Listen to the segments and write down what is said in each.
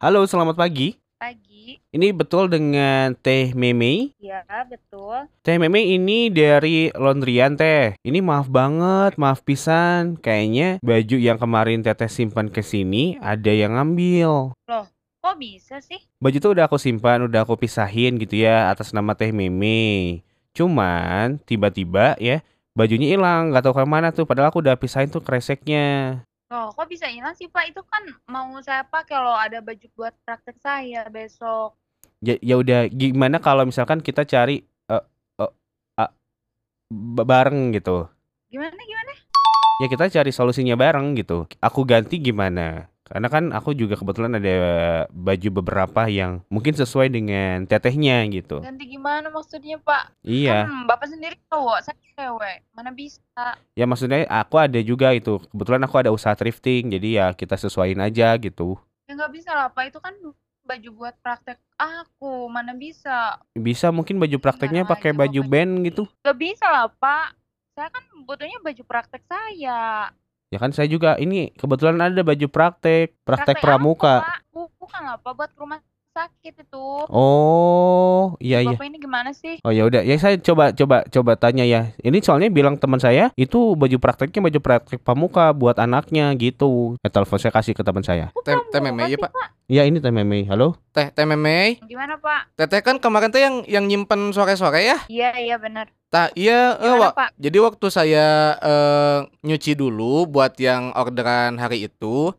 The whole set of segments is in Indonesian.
Halo, selamat pagi. Pagi. Ini betul dengan Teh Meme? Ya, betul. Teh Meme ini dari laundryan Teh. Ini maaf banget, maaf pisan. Kayaknya baju yang kemarin Teteh simpan ke sini ada yang ngambil. Loh, kok bisa sih? Baju tuh udah aku simpan, udah aku pisahin gitu ya atas nama Teh Meme. Cuman tiba-tiba ya bajunya hilang, nggak tahu ke mana tuh. Padahal aku udah pisahin tuh kreseknya. Loh, kok bisa hilang sih, Pak? Itu kan mau saya pakai kalau ada baju buat praktek saya besok. Ya, ya udah gimana kalau misalkan kita cari eh eh, a- ba- bareng gitu. Gimana, gimana? Ya kita cari solusinya bareng gitu. Aku ganti gimana? Karena kan aku juga kebetulan ada baju beberapa yang mungkin sesuai dengan tetehnya gitu. Ganti gimana maksudnya, Pak? Iya. Kan Bapak sendiri cowok, saya cewek. Mana bisa? Ya maksudnya aku ada juga itu. Kebetulan aku ada usaha thrifting, jadi ya kita sesuaiin aja gitu. Ya nggak bisa lah, Pak. Itu kan baju buat praktek aku. Mana bisa? Bisa mungkin baju prakteknya pakai baju band gitu. Nggak bisa lah, Pak. Saya kan butuhnya baju praktek saya. Ya kan saya juga ini kebetulan ada baju praktek, praktek Praktek pramuka. apa, Pak? Bu- Bukan lah, Pak. Buat ke rumah sakit itu. Oh, iya iya. Bapak ini gimana sih? Oh ya udah, ya saya coba coba coba tanya ya. Ini soalnya bilang teman saya itu baju prakteknya baju praktek pramuka buat anaknya gitu. Ya telepon saya kasih ke teman saya. Teh- teh meme, iya, Pak. Iya ini Teh Meme. Halo? Teh Teh Meme, Gimana, Pak? Teteh kan kemarin teh yang yang nyimpen sore-sore ya? Iya, iya benar. Tak iya eh, Gimana, Wak. Pak? Jadi waktu saya eh, nyuci dulu buat yang orderan hari itu,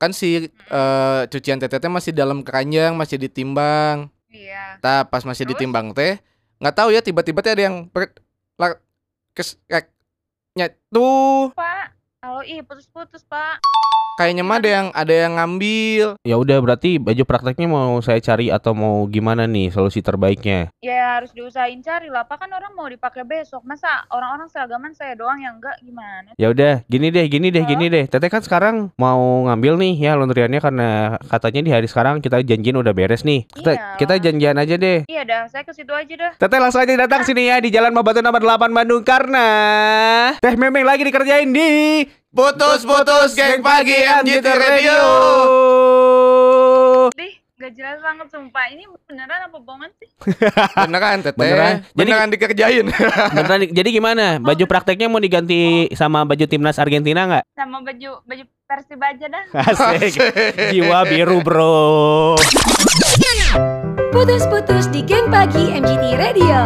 kan si eh, cucian teteh teh masih dalam keranjang, masih ditimbang. Iya. Tak pas masih Terus? ditimbang teh, nggak tahu ya tiba-tiba teh ada yang per, lar, kes, nyet, tuh Pak, halo ih putus-putus, Pak. Kayaknya mah ada yang ada yang ngambil. Ya udah berarti baju prakteknya mau saya cari atau mau gimana nih solusi terbaiknya? Ya harus diusahain cari lah, Pak kan orang mau dipakai besok. Masa orang-orang seragaman saya doang yang enggak gimana? Ya udah, gini deh, gini deh, gini deh. Teteh kan sekarang mau ngambil nih ya laundryannya karena katanya di hari sekarang kita janjian udah beres nih. Kita Iya. kita janjian aja deh. Iya dah, saya ke situ aja dah. Teteh langsung aja datang sini ya di Jalan Mabatu nomor 8 Bandung karena Teh Memeng lagi dikerjain di Putus-putus geng pagi MGT Radio. Dih, gak jelas banget sumpah. Ini beneran apa bohongan sih? Beneran teteh? Beneran. Jadi- Beneran dikerjain. Beneran, jadi gimana? Baju prakteknya mau diganti sama baju timnas Argentina nggak? Sama baju baju Persib aja dah. Asik. Jiwa biru bro. Putus-putus di geng pagi MGT Radio.